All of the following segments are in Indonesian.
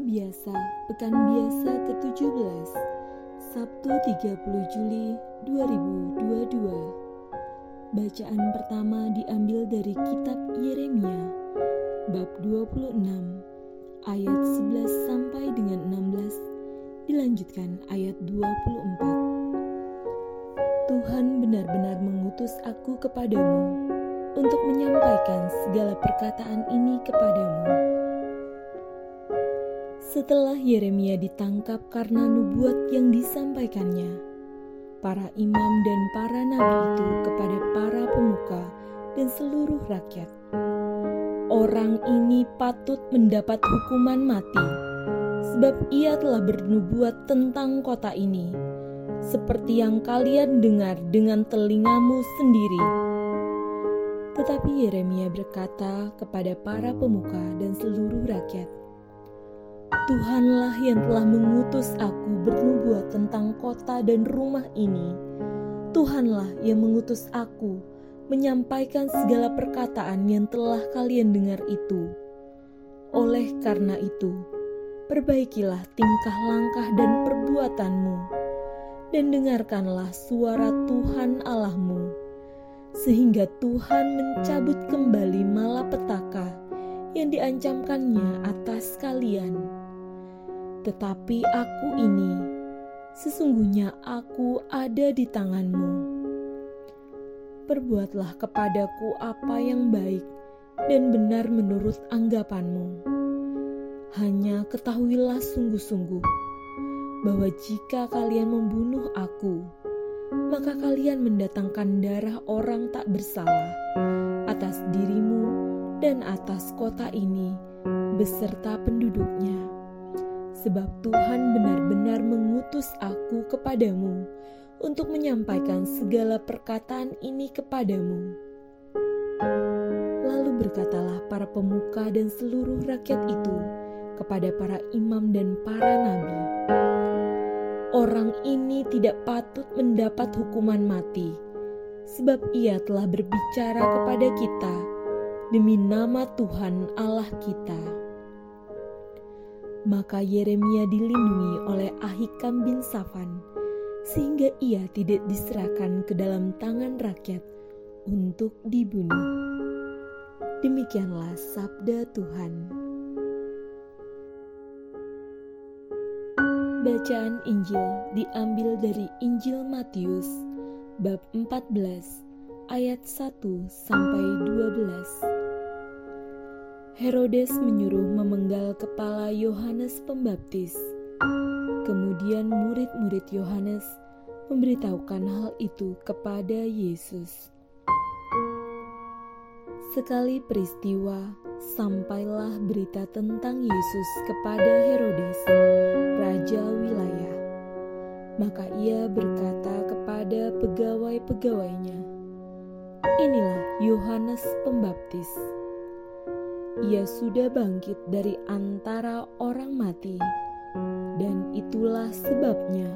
Biasa, pekan biasa ke-17, Sabtu 30 Juli 2022. Bacaan pertama diambil dari kitab Yeremia, bab 26, ayat 11 sampai dengan 16, dilanjutkan ayat 24. Tuhan benar-benar mengutus aku kepadamu untuk menyampaikan segala perkataan ini kepadamu setelah Yeremia ditangkap karena nubuat yang disampaikannya, para imam dan para nabi itu kepada para pemuka dan seluruh rakyat. Orang ini patut mendapat hukuman mati, sebab ia telah bernubuat tentang kota ini, seperti yang kalian dengar dengan telingamu sendiri. Tetapi Yeremia berkata kepada para pemuka dan seluruh rakyat, Tuhanlah yang telah mengutus aku bernubuat tentang kota dan rumah ini. Tuhanlah yang mengutus aku menyampaikan segala perkataan yang telah kalian dengar itu. Oleh karena itu, perbaikilah tingkah langkah dan perbuatanmu, dan dengarkanlah suara Tuhan Allahmu, sehingga Tuhan mencabut kembali malapetaka yang diancamkannya atas kalian tetapi aku ini, sesungguhnya aku ada di tanganmu. Perbuatlah kepadaku apa yang baik dan benar menurut anggapanmu. Hanya ketahuilah sungguh-sungguh bahwa jika kalian membunuh aku, maka kalian mendatangkan darah orang tak bersalah atas dirimu dan atas kota ini beserta penduduknya sebab Tuhan benar-benar mengutus aku kepadamu untuk menyampaikan segala perkataan ini kepadamu. Lalu berkatalah para pemuka dan seluruh rakyat itu kepada para imam dan para nabi, "Orang ini tidak patut mendapat hukuman mati, sebab ia telah berbicara kepada kita demi nama Tuhan Allah kita." Maka Yeremia dilindungi oleh Ahikam bin Safan, sehingga ia tidak diserahkan ke dalam tangan rakyat untuk dibunuh. Demikianlah sabda Tuhan. Bacaan Injil diambil dari Injil Matius bab 14 ayat 1 sampai 12. Herodes menyuruh memenggal kepala Yohanes Pembaptis. Kemudian murid-murid Yohanes memberitahukan hal itu kepada Yesus. Sekali peristiwa, sampailah berita tentang Yesus kepada Herodes, raja wilayah. Maka ia berkata kepada pegawai-pegawainya, "Inilah Yohanes Pembaptis." Ia sudah bangkit dari antara orang mati, dan itulah sebabnya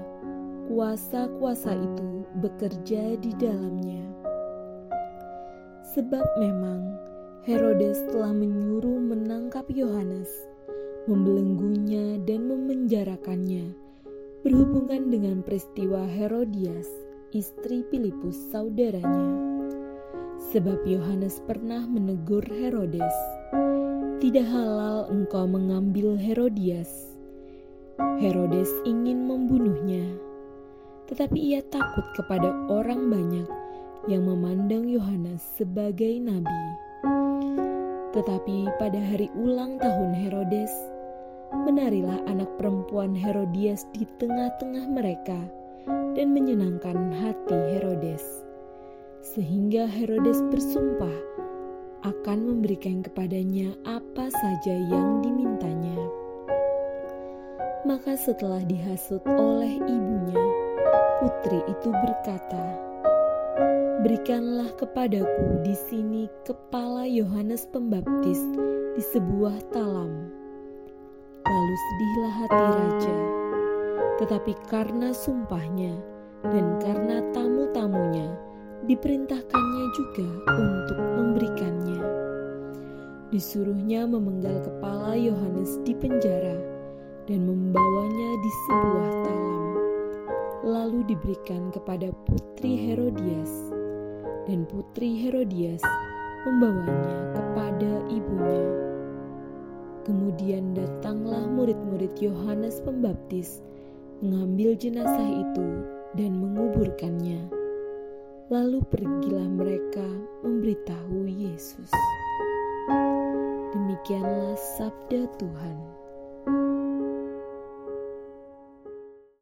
kuasa-kuasa itu bekerja di dalamnya. Sebab memang Herodes telah menyuruh menangkap Yohanes, membelenggunya, dan memenjarakannya berhubungan dengan peristiwa Herodias, istri Filipus saudaranya. Sebab Yohanes pernah menegur Herodes, tidak halal engkau mengambil Herodias. Herodes ingin membunuhnya, tetapi ia takut kepada orang banyak yang memandang Yohanes sebagai nabi. Tetapi pada hari ulang tahun Herodes, menarilah anak perempuan Herodias di tengah-tengah mereka dan menyenangkan hati Herodes. Sehingga Herodes bersumpah akan memberikan kepadanya apa saja yang dimintanya. Maka setelah dihasut oleh ibunya, putri itu berkata, Berikanlah kepadaku di sini kepala Yohanes Pembaptis di sebuah talam. Lalu sedihlah hati raja, tetapi karena sumpahnya dan karena diperintahkannya juga untuk memberikannya. disuruhnya memenggal kepala Yohanes di penjara dan membawanya di sebuah talam, lalu diberikan kepada putri Herodias, dan putri Herodias membawanya kepada ibunya. Kemudian datanglah murid-murid Yohanes Pembaptis mengambil jenazah itu dan menguburkannya. Lalu pergilah mereka memberitahu Yesus. Demikianlah sabda Tuhan.